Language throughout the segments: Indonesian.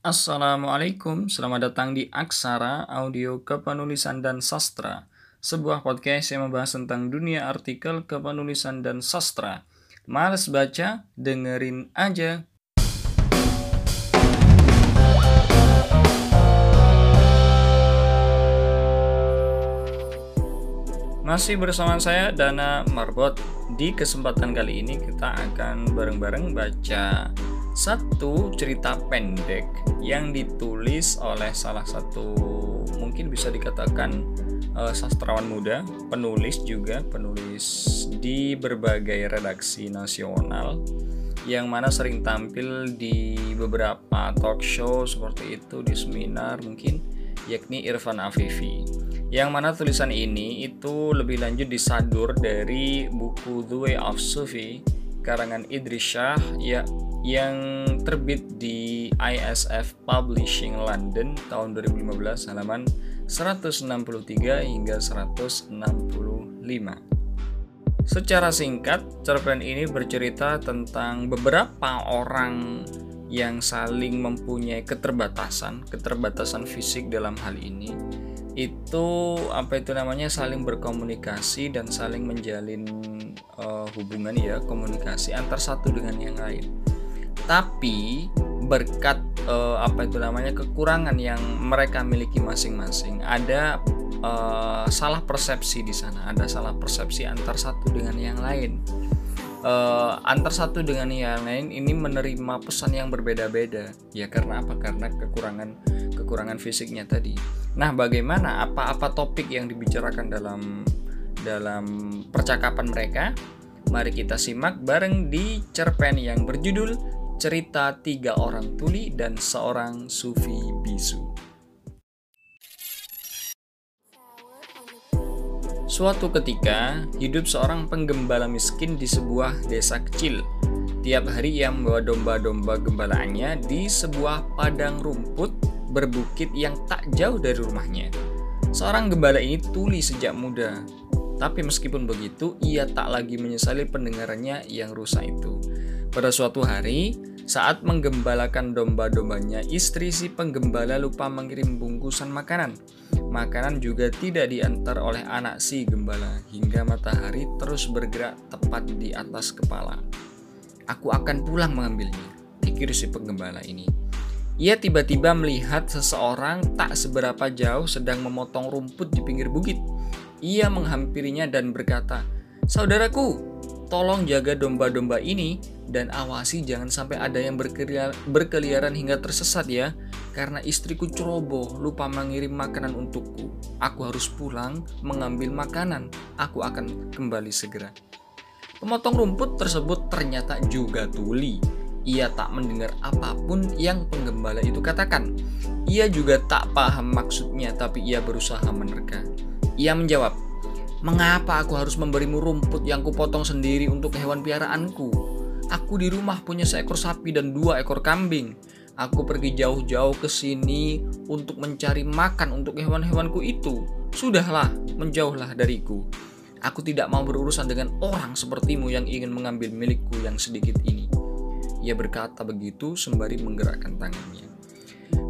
Assalamualaikum, selamat datang di Aksara Audio Kepenulisan dan Sastra, sebuah podcast yang membahas tentang dunia artikel kepenulisan dan sastra. Males baca? Dengerin aja. Masih bersama saya Dana Marbot. Di kesempatan kali ini kita akan bareng-bareng baca satu cerita pendek yang ditulis oleh salah satu mungkin bisa dikatakan uh, sastrawan muda, penulis juga, penulis di berbagai redaksi nasional yang mana sering tampil di beberapa talk show seperti itu di seminar mungkin yakni Irfan Afifi. Yang mana tulisan ini itu lebih lanjut disadur dari buku The Way of Sufi karangan Idris Shah ya yang terbit di ISF Publishing London tahun 2015 halaman 163 hingga 165. Secara singkat, cerpen ini bercerita tentang beberapa orang yang saling mempunyai keterbatasan, keterbatasan fisik dalam hal ini itu apa itu namanya saling berkomunikasi dan saling menjalin uh, hubungan ya komunikasi antar satu dengan yang lain tapi berkat uh, apa itu namanya kekurangan yang mereka miliki masing-masing ada uh, salah persepsi di sana ada salah persepsi antar satu dengan yang lain. Uh, antar satu dengan yang lain ini menerima pesan yang berbeda-beda. Ya karena apa? Karena kekurangan kekurangan fisiknya tadi. Nah bagaimana? Apa-apa topik yang dibicarakan dalam dalam percakapan mereka? Mari kita simak bareng di cerpen yang berjudul cerita tiga orang tuli dan seorang sufi bisu. Suatu ketika, hidup seorang penggembala miskin di sebuah desa kecil. Tiap hari ia membawa domba-domba gembalaannya di sebuah padang rumput berbukit yang tak jauh dari rumahnya. Seorang gembala ini tuli sejak muda, tapi meskipun begitu, ia tak lagi menyesali pendengarannya yang rusak itu. Pada suatu hari, saat menggembalakan domba-dombanya, istri si penggembala lupa mengirim bungkusan makanan. Makanan juga tidak diantar oleh anak si gembala hingga matahari terus bergerak tepat di atas kepala. Aku akan pulang mengambilnya, pikir si penggembala ini. Ia tiba-tiba melihat seseorang tak seberapa jauh sedang memotong rumput di pinggir bukit. Ia menghampirinya dan berkata, "Saudaraku, tolong jaga domba-domba ini dan awasi jangan sampai ada yang berkeliaran hingga tersesat ya. Karena istriku ceroboh lupa mengirim makanan untukku. Aku harus pulang mengambil makanan. Aku akan kembali segera. Pemotong rumput tersebut ternyata juga tuli. Ia tak mendengar apa pun yang penggembala itu katakan. Ia juga tak paham maksudnya tapi ia berusaha menerka. Ia menjawab Mengapa aku harus memberimu rumput yang kupotong sendiri untuk hewan piaraanku? Aku di rumah punya seekor sapi dan dua ekor kambing. Aku pergi jauh-jauh ke sini untuk mencari makan untuk hewan-hewanku itu. Sudahlah, menjauhlah dariku. Aku tidak mau berurusan dengan orang sepertimu yang ingin mengambil milikku yang sedikit ini. Ia berkata begitu sembari menggerakkan tangannya.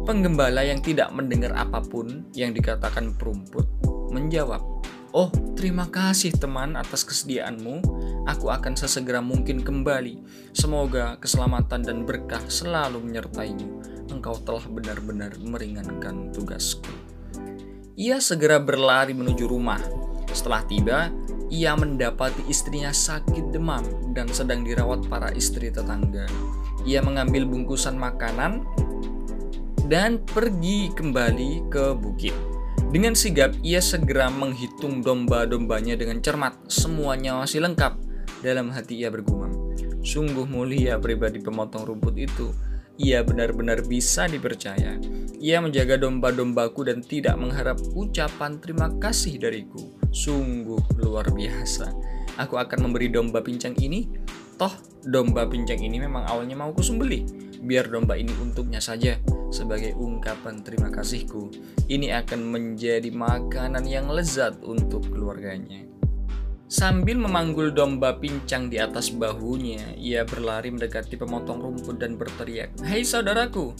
Penggembala yang tidak mendengar apa pun yang dikatakan perumput menjawab, Oh, terima kasih teman atas kesediaanmu. Aku akan sesegera mungkin kembali. Semoga keselamatan dan berkah selalu menyertaimu. Engkau telah benar-benar meringankan tugasku. Ia segera berlari menuju rumah. Setelah tiba, ia mendapati istrinya sakit demam dan sedang dirawat para istri tetangga. Ia mengambil bungkusan makanan dan pergi kembali ke bukit. Dengan sigap, ia segera menghitung domba-dombanya dengan cermat. Semuanya masih lengkap. Dalam hati ia bergumam. Sungguh mulia pribadi pemotong rumput itu. Ia benar-benar bisa dipercaya. Ia menjaga domba-dombaku dan tidak mengharap ucapan terima kasih dariku. Sungguh luar biasa. Aku akan memberi domba pincang ini. Toh, domba pincang ini memang awalnya mau kusembeli. Biar domba ini untuknya saja sebagai ungkapan terima kasihku. Ini akan menjadi makanan yang lezat untuk keluarganya. Sambil memanggul domba pincang di atas bahunya, ia berlari mendekati pemotong rumput dan berteriak, "Hei saudaraku,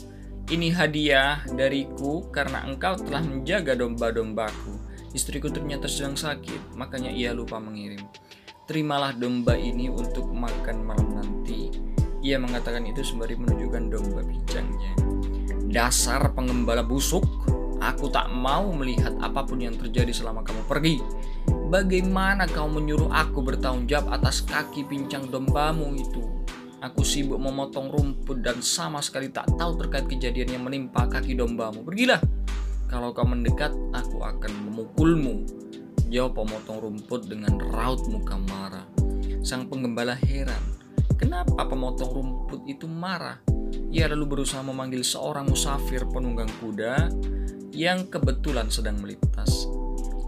Ini hadiah dariku karena engkau telah menjaga domba-dombaku. Istriku ternyata sedang sakit, makanya ia lupa mengirim. Terimalah domba ini untuk makan malam nanti. Ia mengatakan itu sembari menunjukkan domba bincangnya. Dasar penggembala busuk, aku tak mau melihat apa pun yang terjadi selama kamu pergi. Bagaimana kau menyuruh aku bertanggung jawab atas kaki pincang dombamu itu? Aku sibuk memotong rumput dan sama sekali tak tahu terkait kejadian yang menimpa kaki dombamu. Pergilah. Kalau kau mendekat, aku akan memukulmu. Jawab pemotong rumput dengan raut muka marah. Sang penggembala heran. Kenapa pemotong rumput itu marah? Ia lalu berusaha memanggil seorang musafir penunggang kuda yang kebetulan sedang melintas.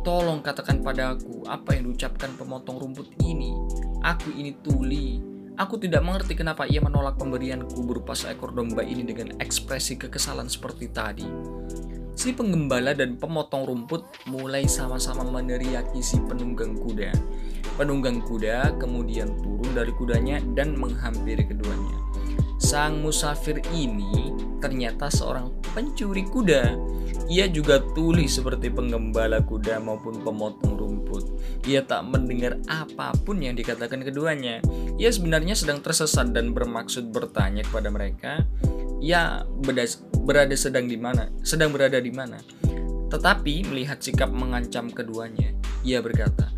Tolong katakan padaku apa yang diucapkan pemotong rumput ini. Aku ini tuli, Aku tidak mengerti kenapa ia menolak pemberianku berupa seekor domba ini dengan ekspresi kekesalan seperti tadi. Si penggembala dan pemotong rumput mulai sama-sama meneriaki si penunggang kuda. Penunggang kuda kemudian turun dari kudanya dan menghampiri keduanya. Sang musafir ini ternyata seorang pencuri kuda. Ia juga tuli seperti penggembala kuda maupun pemotong rumput. Ia tak mendengar apa pun yang dikatakan keduanya. Ia sebenarnya sedang tersesat dan bermaksud bertanya kepada mereka, ia berada sedang di mana, sedang berada di mana. Tetapi melihat sikap mengancam keduanya, ia berkata,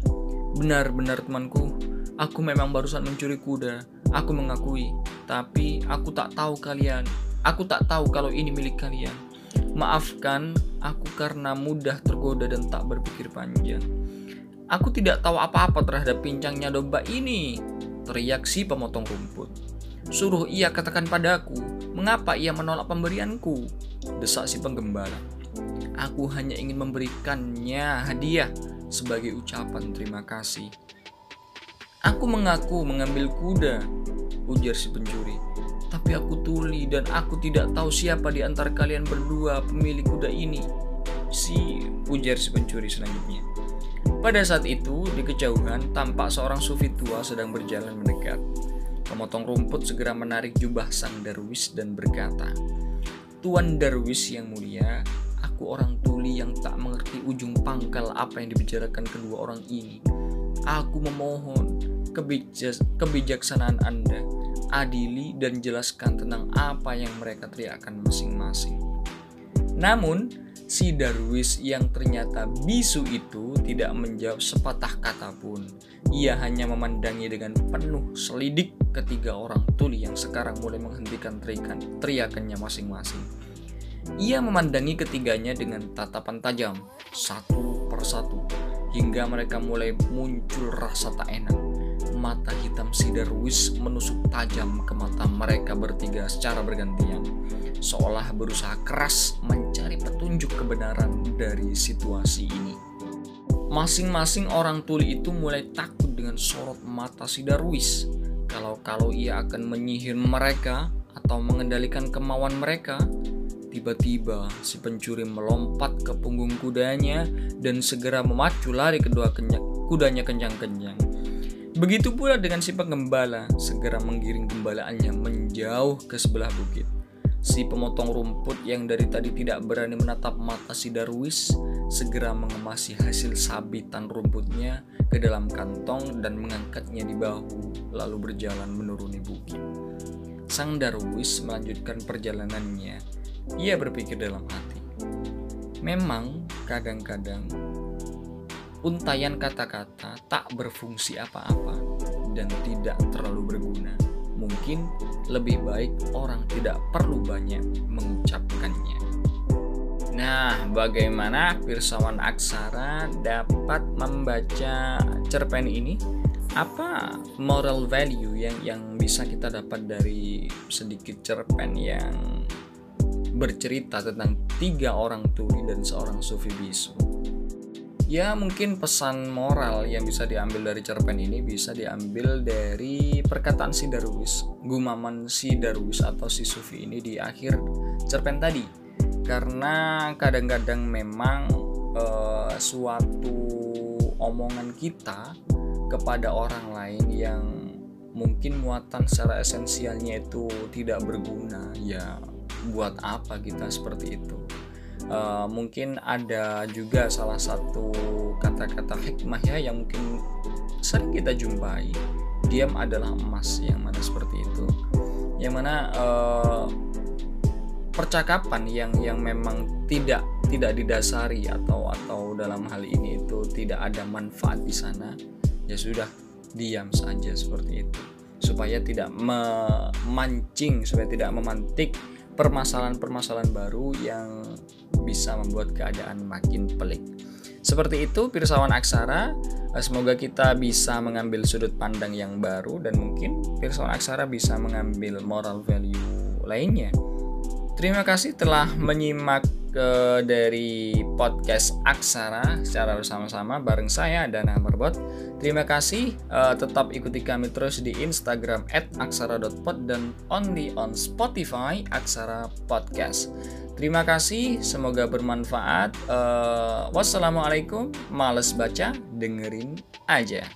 "Benar-benar temanku, aku memang barusan mencuri kuda. Aku mengakui, tapi aku tak tahu kalian. Aku tak tahu kalau ini milik kalian. Maafkan aku karena mudah tergoda dan tak berpikir panjang." Aku tidak tahu apa-apa terhadap pincangnya domba ini teriak si pemotong rumput. Suruh ia katakan padaku, mengapa ia menolak pemberianku? Desak si penggembala. Aku hanya ingin memberikannya hadiah sebagai ucapan terima kasih. Aku mengaku mengambil kuda, ujar si pencuri. Tapi aku tuli dan aku tidak tahu siapa di antara kalian berdua pemilik kuda ini. Si ujar si pencuri selanjutnya. Pada saat itu, di kejauhan tampak seorang sufi tua sedang berjalan mendekat. Pemotong rumput segera menarik jubah sang darwis dan berkata, Tuan darwis yang mulia, aku orang tuli yang tak mengerti ujung pangkal apa yang dibicarakan kedua orang ini. Aku memohon kebijak kebijaksanaan Anda, adili dan jelaskan tentang apa yang mereka teriakkan masing-masing. Namun, si Darwis yang ternyata bisu itu tidak menjawab sepatah kata pun. Ia hanya memandangi dengan penuh selidik ketiga orang tuli yang sekarang mulai menghentikan teriakan, teriakannya masing-masing. Ia memandangi ketiganya dengan tatapan tajam, satu persatu, hingga mereka mulai muncul rasa tak enak. Mata hitam si Darwis menusuk tajam ke mata mereka bertiga secara bergantian seolah berusaha keras mencari petunjuk kebenaran dari situasi ini. Masing-masing orang tuli itu mulai takut dengan sorot mata si Darwis. Kalau-kalau ia akan menyihir mereka atau mengendalikan kemauan mereka, tiba-tiba si pencuri melompat ke punggung kudanya dan segera memacu lari kedua kudanya kencang-kencang. Begitu pula dengan si pengembala, segera menggiring gembalaannya menjauh ke sebelah bukit. Si pemotong rumput yang dari tadi tidak berani menatap mata si Darwis segera mengemasi hasil sabitan rumputnya ke dalam kantong dan mengangkatnya di bahu lalu berjalan menuruni bukit. Sang Darwis melanjutkan perjalanannya. Ia berpikir dalam hati. Memang kadang-kadang untayan kata-kata tak berfungsi apa-apa dan tidak terlalu berguna mungkin lebih baik orang tidak perlu banyak mengucapkannya. Nah, bagaimana Pirsawan Aksara dapat membaca cerpen ini? Apa moral value yang yang bisa kita dapat dari sedikit cerpen yang bercerita tentang tiga orang tuli dan seorang sufi bisu? ya mungkin pesan moral yang bisa diambil dari cerpen ini bisa diambil dari perkataan si Darwis gumaman si Darwis atau si Sufi ini di akhir cerpen tadi karena kadang-kadang memang uh, suatu omongan kita kepada orang lain yang mungkin muatan secara esensialnya itu tidak berguna ya buat apa kita seperti itu. Uh, mungkin ada juga salah satu kata-kata hikmah ya yang mungkin sering kita jumpai. Diam adalah emas yang mana seperti itu. Yang mana uh, percakapan yang yang memang tidak tidak didasari atau atau dalam hal ini itu tidak ada manfaat di sana ya sudah diam saja seperti itu. Supaya tidak memancing supaya tidak memantik permasalahan-permasalahan baru yang bisa membuat keadaan makin pelik. Seperti itu pirsawan aksara, semoga kita bisa mengambil sudut pandang yang baru dan mungkin pirsawan aksara bisa mengambil moral value lainnya Terima kasih telah menyimak uh, dari podcast Aksara secara bersama-sama bareng saya dan Merbot. Terima kasih uh, tetap ikuti kami terus di Instagram @aksara.pod dan only on Spotify Aksara Podcast. Terima kasih, semoga bermanfaat. Uh, wassalamualaikum, males baca, dengerin aja.